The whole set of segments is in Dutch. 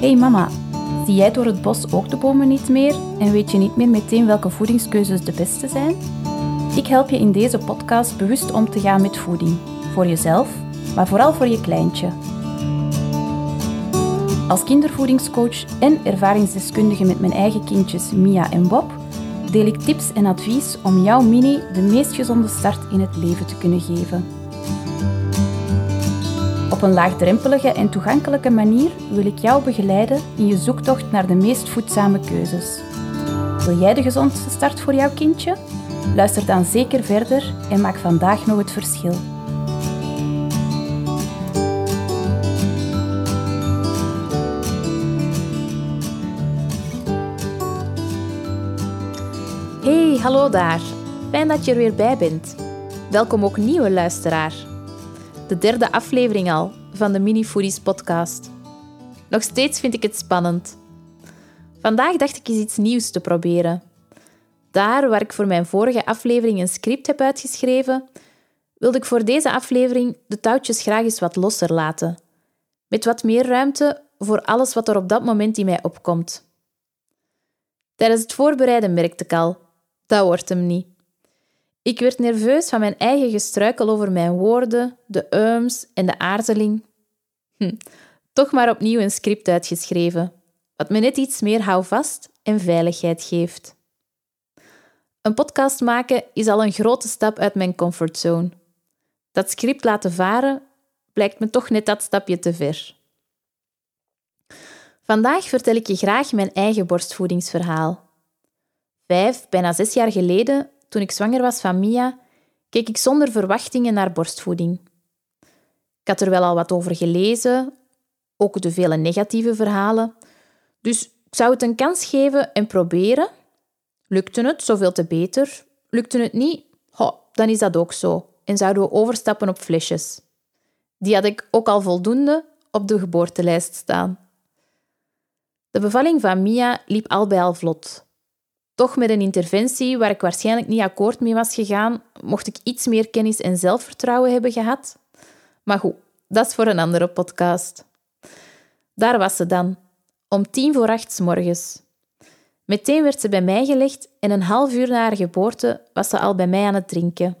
Hey mama, zie jij door het bos ook de bomen niet meer en weet je niet meer meteen welke voedingskeuzes de beste zijn? Ik help je in deze podcast bewust om te gaan met voeding. Voor jezelf, maar vooral voor je kleintje. Als kindervoedingscoach en ervaringsdeskundige met mijn eigen kindjes Mia en Bob deel ik tips en advies om jouw mini de meest gezonde start in het leven te kunnen geven. Op een laagdrempelige en toegankelijke manier wil ik jou begeleiden in je zoektocht naar de meest voedzame keuzes. Wil jij de gezondste start voor jouw kindje? Luister dan zeker verder en maak vandaag nog het verschil. Hey, hallo daar. Fijn dat je er weer bij bent. Welkom ook nieuwe luisteraar. De derde aflevering al van de Mini Foodies podcast. Nog steeds vind ik het spannend. Vandaag dacht ik eens iets nieuws te proberen. Daar waar ik voor mijn vorige aflevering een script heb uitgeschreven, wilde ik voor deze aflevering de touwtjes graag eens wat losser laten. Met wat meer ruimte voor alles wat er op dat moment in mij opkomt. Tijdens het voorbereiden merkte ik al, dat wordt hem niet. Ik werd nerveus van mijn eigen gestruikel over mijn woorden, de ums en de aarzeling. Hm, toch maar opnieuw een script uitgeschreven, wat me net iets meer houvast en veiligheid geeft. Een podcast maken is al een grote stap uit mijn comfortzone. Dat script laten varen blijkt me toch net dat stapje te ver. Vandaag vertel ik je graag mijn eigen borstvoedingsverhaal. Vijf, bijna zes jaar geleden, toen ik zwanger was van Mia, keek ik zonder verwachtingen naar borstvoeding. Ik had er wel al wat over gelezen, ook de vele negatieve verhalen. Dus ik zou het een kans geven en proberen. Lukte het, zoveel te beter. Lukte het niet, dan is dat ook zo. En zouden we overstappen op flesjes. Die had ik ook al voldoende op de geboortelijst staan. De bevalling van Mia liep al bij al vlot. Toch met een interventie waar ik waarschijnlijk niet akkoord mee was gegaan, mocht ik iets meer kennis en zelfvertrouwen hebben gehad. Maar goed, dat is voor een andere podcast. Daar was ze dan, om tien voor acht s morgens. Meteen werd ze bij mij gelegd en een half uur na haar geboorte was ze al bij mij aan het drinken.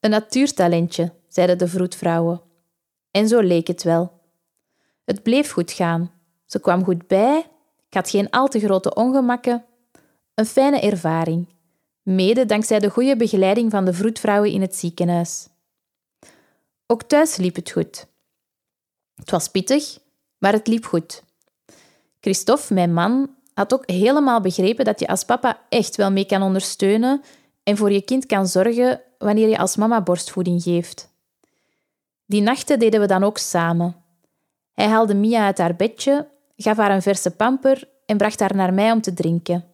Een natuurtalentje, zeiden de vroedvrouwen. En zo leek het wel. Het bleef goed gaan. Ze kwam goed bij, ik had geen al te grote ongemakken. Een fijne ervaring, mede dankzij de goede begeleiding van de vroedvrouwen in het ziekenhuis. Ook thuis liep het goed. Het was pittig, maar het liep goed. Christophe, mijn man, had ook helemaal begrepen dat je als papa echt wel mee kan ondersteunen en voor je kind kan zorgen wanneer je als mama borstvoeding geeft. Die nachten deden we dan ook samen. Hij haalde Mia uit haar bedje, gaf haar een verse pamper en bracht haar naar mij om te drinken.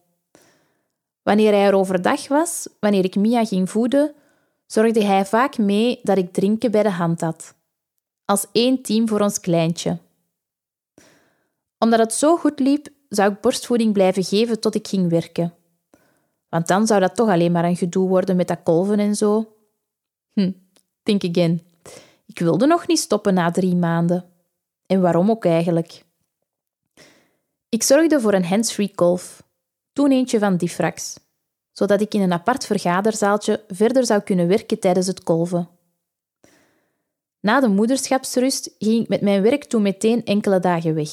Wanneer hij er overdag was, wanneer ik Mia ging voeden, zorgde hij vaak mee dat ik drinken bij de hand had. Als één team voor ons kleintje. Omdat het zo goed liep, zou ik borstvoeding blijven geven tot ik ging werken. Want dan zou dat toch alleen maar een gedoe worden met dat kolven en zo. Hm, think again. Ik wilde nog niet stoppen na drie maanden. En waarom ook eigenlijk? Ik zorgde voor een hands-free kolf, toen eentje van Diffrax, zodat ik in een apart vergaderzaaltje verder zou kunnen werken tijdens het kolven. Na de moederschapsrust ging ik met mijn werk toen meteen enkele dagen weg.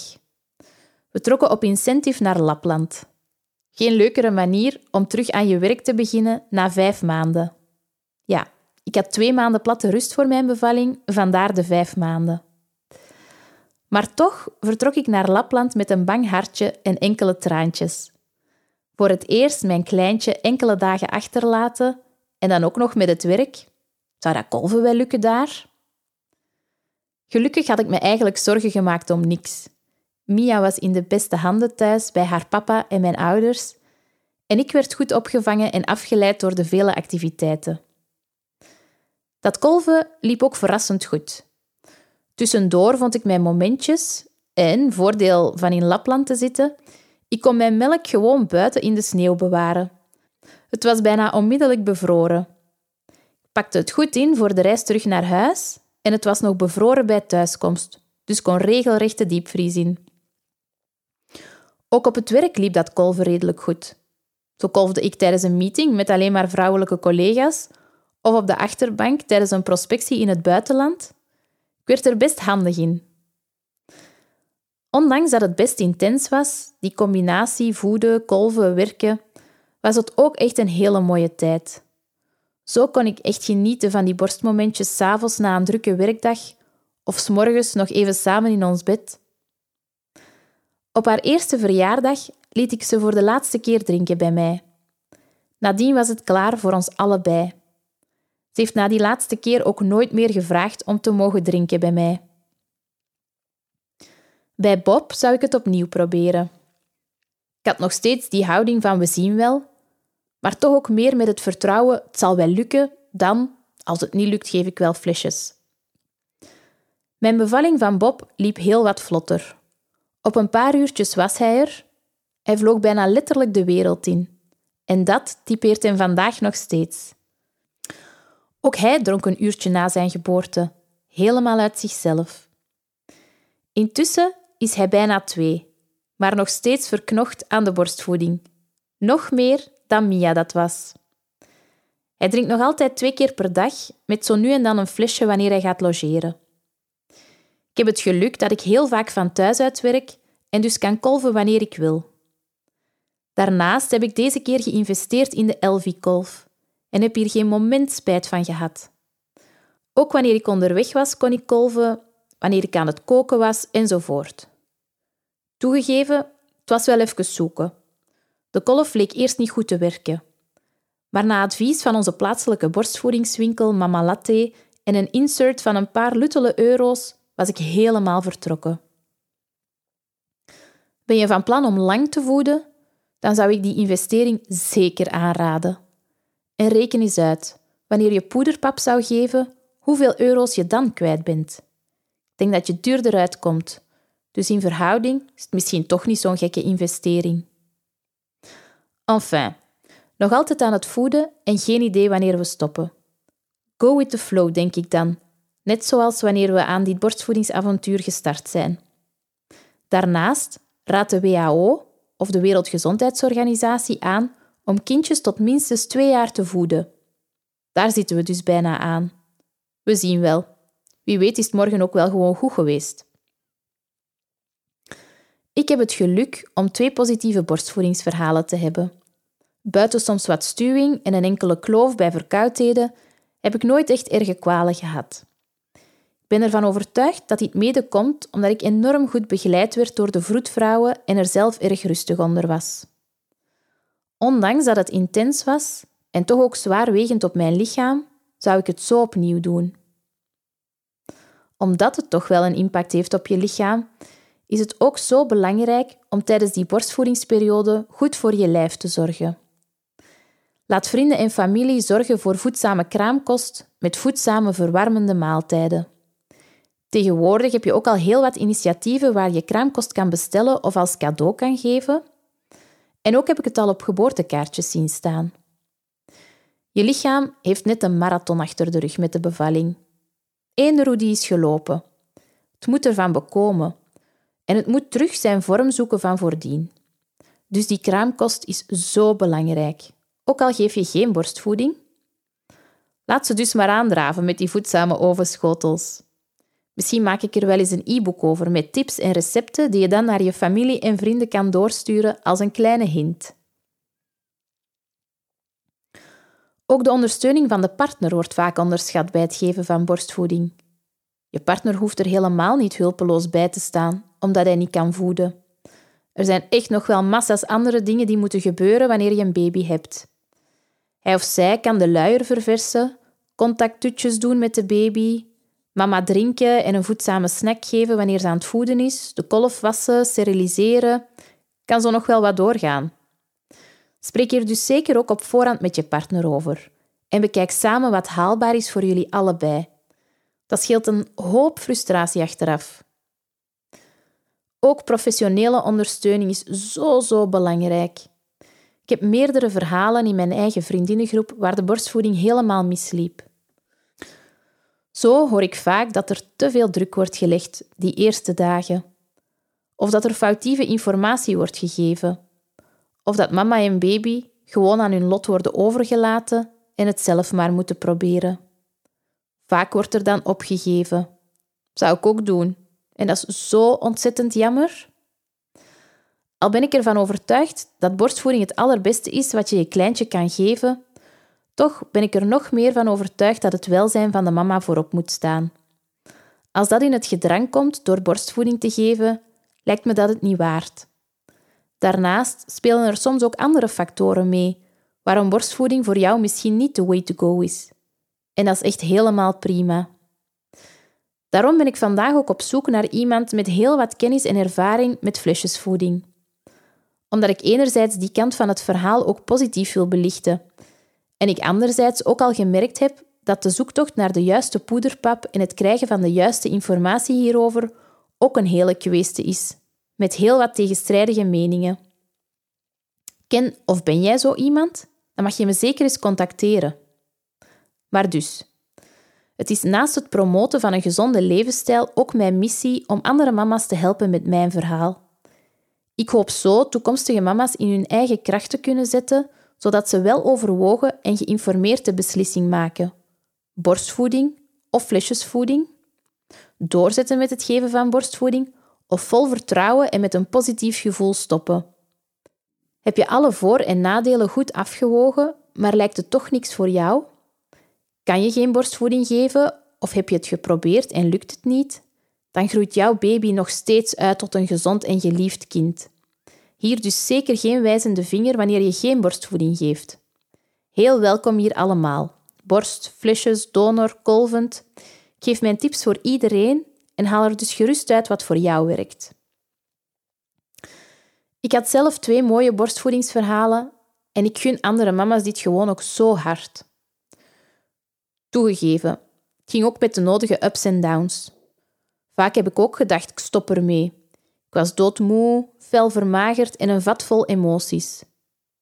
We trokken op incentive naar Lapland. Geen leukere manier om terug aan je werk te beginnen na vijf maanden. Ja, ik had twee maanden platte rust voor mijn bevalling, vandaar de vijf maanden. Maar toch vertrok ik naar Lapland met een bang hartje en enkele traantjes. Voor het eerst mijn kleintje enkele dagen achterlaten en dan ook nog met het werk. Zou dat kolven wel lukken daar? Gelukkig had ik me eigenlijk zorgen gemaakt om niks. Mia was in de beste handen thuis bij haar papa en mijn ouders en ik werd goed opgevangen en afgeleid door de vele activiteiten. Dat kolven liep ook verrassend goed. Tussendoor vond ik mijn momentjes en, voordeel van in Lapland te zitten, ik kon mijn melk gewoon buiten in de sneeuw bewaren. Het was bijna onmiddellijk bevroren. Ik pakte het goed in voor de reis terug naar huis en het was nog bevroren bij thuiskomst, dus kon regelrecht de diepvries in. Ook op het werk liep dat kolven redelijk goed. Zo kolfde ik tijdens een meeting met alleen maar vrouwelijke collega's of op de achterbank tijdens een prospectie in het buitenland. Ik werd er best handig in. Ondanks dat het best intens was, die combinatie voeden, kolven, werken, was het ook echt een hele mooie tijd. Zo kon ik echt genieten van die borstmomentjes s'avonds na een drukke werkdag of s'morgens nog even samen in ons bed. Op haar eerste verjaardag liet ik ze voor de laatste keer drinken bij mij. Nadien was het klaar voor ons allebei. Ze heeft na die laatste keer ook nooit meer gevraagd om te mogen drinken bij mij. Bij Bob zou ik het opnieuw proberen. Ik had nog steeds die houding van we zien wel, maar toch ook meer met het vertrouwen het zal wel lukken dan, als het niet lukt, geef ik wel flesjes. Mijn bevalling van Bob liep heel wat vlotter. Op een paar uurtjes was hij er. Hij vloog bijna letterlijk de wereld in. En dat typeert hem vandaag nog steeds. Ook hij dronk een uurtje na zijn geboorte, helemaal uit zichzelf. Intussen is hij bijna twee, maar nog steeds verknocht aan de borstvoeding. Nog meer dan Mia dat was. Hij drinkt nog altijd twee keer per dag, met zo nu en dan een flesje wanneer hij gaat logeren. Ik heb het geluk dat ik heel vaak van thuis uit werk en dus kan kolven wanneer ik wil. Daarnaast heb ik deze keer geïnvesteerd in de Elvi-kolf en heb hier geen moment spijt van gehad. Ook wanneer ik onderweg was, kon ik kolven, wanneer ik aan het koken was enzovoort. Toegegeven, het was wel even zoeken. De kolf leek eerst niet goed te werken. Maar na advies van onze plaatselijke borstvoedingswinkel Mama Latte en een insert van een paar luttele euro's was ik helemaal vertrokken. Ben je van plan om lang te voeden? Dan zou ik die investering zeker aanraden. En reken eens uit, wanneer je poederpap zou geven, hoeveel euro's je dan kwijt bent. Denk dat je duurder uitkomt, dus in verhouding is het misschien toch niet zo'n gekke investering. Enfin, nog altijd aan het voeden en geen idee wanneer we stoppen. Go with the flow, denk ik dan, net zoals wanneer we aan dit borstvoedingsavontuur gestart zijn. Daarnaast raadt de WHO of de Wereldgezondheidsorganisatie aan om kindjes tot minstens twee jaar te voeden. Daar zitten we dus bijna aan. We zien wel. Wie weet is het morgen ook wel gewoon goed geweest. Ik heb het geluk om twee positieve borstvoedingsverhalen te hebben. Buiten soms wat stuwing en een enkele kloof bij verkoudheden heb ik nooit echt erge kwalen gehad. Ik ben ervan overtuigd dat dit mede komt omdat ik enorm goed begeleid werd door de vroedvrouwen en er zelf erg rustig onder was. Ondanks dat het intens was en toch ook zwaarwegend op mijn lichaam, zou ik het zo opnieuw doen. Omdat het toch wel een impact heeft op je lichaam, is het ook zo belangrijk om tijdens die borstvoedingsperiode goed voor je lijf te zorgen. Laat vrienden en familie zorgen voor voedzame kraamkost met voedzame verwarmende maaltijden. Tegenwoordig heb je ook al heel wat initiatieven waar je kraamkost kan bestellen of als cadeau kan geven. En ook heb ik het al op geboortekaartjes zien staan. Je lichaam heeft net een marathon achter de rug met de bevalling. Eén roe die is gelopen. Het moet ervan bekomen. En het moet terug zijn vorm zoeken van voordien. Dus die kraamkost is zo belangrijk. Ook al geef je geen borstvoeding. Laat ze dus maar aandraven met die voedzame ovenschotels. Misschien maak ik er wel eens een e-book over met tips en recepten die je dan naar je familie en vrienden kan doorsturen als een kleine hint. Ook de ondersteuning van de partner wordt vaak onderschat bij het geven van borstvoeding. Je partner hoeft er helemaal niet hulpeloos bij te staan, omdat hij niet kan voeden. Er zijn echt nog wel massa's andere dingen die moeten gebeuren wanneer je een baby hebt. Hij of zij kan de luier verversen, contacttutjes doen met de baby, mama drinken en een voedzame snack geven wanneer ze aan het voeden is, de kolf wassen, steriliseren. Kan zo nog wel wat doorgaan. Spreek hier dus zeker ook op voorhand met je partner over. En bekijk samen wat haalbaar is voor jullie allebei. Dat scheelt een hoop frustratie achteraf. Ook professionele ondersteuning is zo, zo belangrijk. Ik heb meerdere verhalen in mijn eigen vriendinnengroep waar de borstvoeding helemaal misliep. Zo hoor ik vaak dat er te veel druk wordt gelegd die eerste dagen. Of dat er foutieve informatie wordt gegeven. Of dat mama en baby gewoon aan hun lot worden overgelaten en het zelf maar moeten proberen. Vaak wordt er dan opgegeven. Zou ik ook doen. En dat is zo ontzettend jammer. Al ben ik ervan overtuigd dat borstvoeding het allerbeste is wat je je kleintje kan geven, toch ben ik er nog meer van overtuigd dat het welzijn van de mama voorop moet staan. Als dat in het gedrang komt door borstvoeding te geven, lijkt me dat het niet waard. Daarnaast spelen er soms ook andere factoren mee, waarom borstvoeding voor jou misschien niet de way to go is. En dat is echt helemaal prima. Daarom ben ik vandaag ook op zoek naar iemand met heel wat kennis en ervaring met flesjesvoeding. Omdat ik enerzijds die kant van het verhaal ook positief wil belichten en ik anderzijds ook al gemerkt heb dat de zoektocht naar de juiste poederpap en het krijgen van de juiste informatie hierover ook een hele kwestie is, met heel wat tegenstrijdige meningen. Ken of ben jij zo iemand? Dan mag je me zeker eens contacteren. Maar dus, het is naast het promoten van een gezonde levensstijl ook mijn missie om andere mama's te helpen met mijn verhaal. Ik hoop zo toekomstige mama's in hun eigen kracht te kunnen zetten, zodat ze wel overwogen en geïnformeerd de beslissing maken. Borstvoeding of flesjesvoeding? Doorzetten met het geven van borstvoeding of vol vertrouwen en met een positief gevoel stoppen? Heb je alle voor- en nadelen goed afgewogen, maar lijkt het toch niks voor jou? Kan je geen borstvoeding geven of heb je het geprobeerd en lukt het niet? Dan groeit jouw baby nog steeds uit tot een gezond en geliefd kind. Hier dus zeker geen wijzende vinger wanneer je geen borstvoeding geeft. Heel welkom hier allemaal. Borst, flesjes, donor, kolvend. Geef mijn tips voor iedereen en haal er dus gerust uit wat voor jou werkt. Ik had zelf twee mooie borstvoedingsverhalen en ik gun andere mama's dit gewoon ook zo hard. Toegegeven, het ging ook met de nodige ups en downs. Vaak heb ik ook gedacht, ik stop ermee. Ik was doodmoe, fel vermagerd en een vat vol emoties.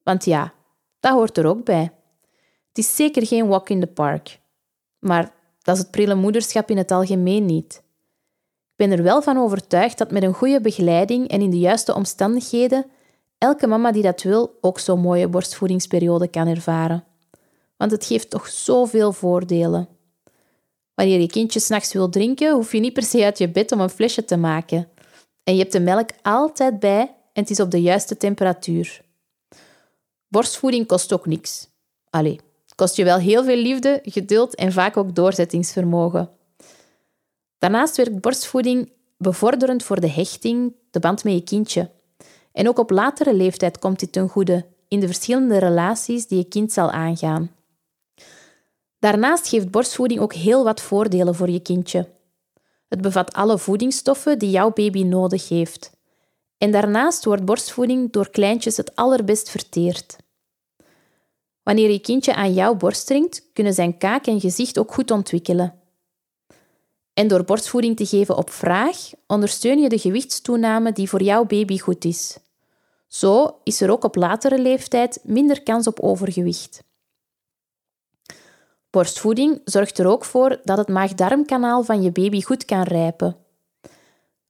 Want ja, dat hoort er ook bij. Het is zeker geen walk in the park. Maar dat is het prille moederschap in het algemeen niet. Ik ben er wel van overtuigd dat met een goede begeleiding en in de juiste omstandigheden elke mama die dat wil ook zo'n mooie borstvoedingsperiode kan ervaren want het geeft toch zoveel voordelen. Wanneer je kindje s'nachts wil drinken, hoef je niet per se uit je bed om een flesje te maken. En je hebt de melk altijd bij en het is op de juiste temperatuur. Borstvoeding kost ook niks. Allee, het kost je wel heel veel liefde, geduld en vaak ook doorzettingsvermogen. Daarnaast werkt borstvoeding bevorderend voor de hechting, de band met je kindje. En ook op latere leeftijd komt dit ten goede in de verschillende relaties die je kind zal aangaan. Daarnaast geeft borstvoeding ook heel wat voordelen voor je kindje. Het bevat alle voedingsstoffen die jouw baby nodig heeft. En daarnaast wordt borstvoeding door kleintjes het allerbest verteerd. Wanneer je kindje aan jouw borst drinkt, kunnen zijn kaak en gezicht ook goed ontwikkelen. En door borstvoeding te geven op vraag, ondersteun je de gewichtstoename die voor jouw baby goed is. Zo is er ook op latere leeftijd minder kans op overgewicht. Borstvoeding zorgt er ook voor dat het maag-darmkanaal van je baby goed kan rijpen.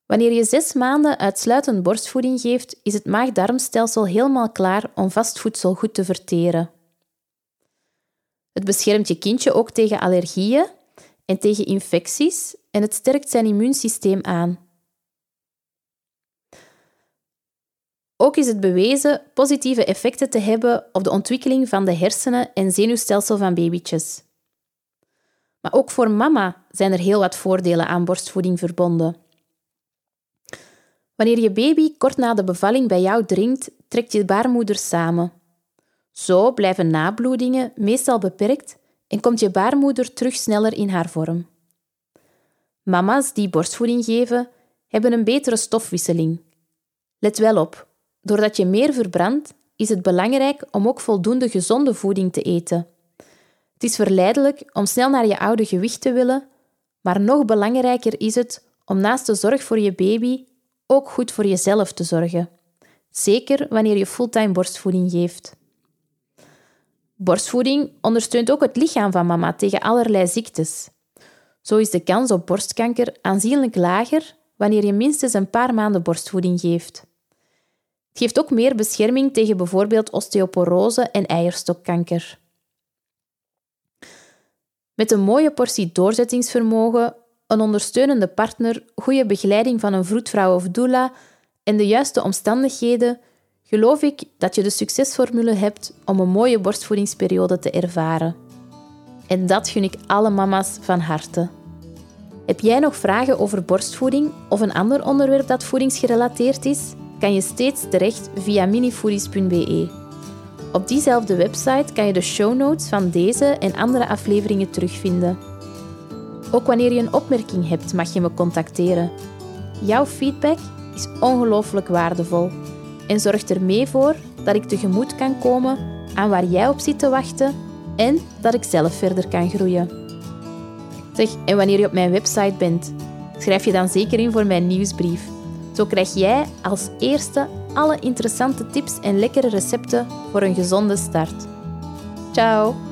Wanneer je zes maanden uitsluitend borstvoeding geeft, is het maag-darmstelsel helemaal klaar om vast voedsel goed te verteren. Het beschermt je kindje ook tegen allergieën en tegen infecties en het sterkt zijn immuunsysteem aan. Ook is het bewezen positieve effecten te hebben op de ontwikkeling van de hersenen en zenuwstelsel van babytjes. Maar ook voor mama zijn er heel wat voordelen aan borstvoeding verbonden. Wanneer je baby kort na de bevalling bij jou drinkt, trekt je baarmoeder samen. Zo blijven nabloedingen meestal beperkt en komt je baarmoeder terug sneller in haar vorm. Mama's die borstvoeding geven, hebben een betere stofwisseling. Let wel op, doordat je meer verbrandt, is het belangrijk om ook voldoende gezonde voeding te eten. Het is verleidelijk om snel naar je oude gewicht te willen, maar nog belangrijker is het om naast de zorg voor je baby ook goed voor jezelf te zorgen. Zeker wanneer je fulltime borstvoeding geeft. Borstvoeding ondersteunt ook het lichaam van mama tegen allerlei ziektes. Zo is de kans op borstkanker aanzienlijk lager wanneer je minstens een paar maanden borstvoeding geeft. Het geeft ook meer bescherming tegen bijvoorbeeld osteoporose en eierstokkanker. Met een mooie portie doorzettingsvermogen, een ondersteunende partner, goede begeleiding van een vroedvrouw of doula en de juiste omstandigheden, geloof ik dat je de succesformule hebt om een mooie borstvoedingsperiode te ervaren. En dat gun ik alle mama's van harte. Heb jij nog vragen over borstvoeding of een ander onderwerp dat voedingsgerelateerd is? Kan je steeds terecht via minifoodies.be. Op diezelfde website kan je de show notes van deze en andere afleveringen terugvinden. Ook wanneer je een opmerking hebt, mag je me contacteren. Jouw feedback is ongelooflijk waardevol en zorgt er mee voor dat ik tegemoet kan komen aan waar jij op zit te wachten en dat ik zelf verder kan groeien. Zeg, en wanneer je op mijn website bent, schrijf je dan zeker in voor mijn nieuwsbrief. Zo krijg jij als eerste alle interessante tips en lekkere recepten voor een gezonde start. Ciao!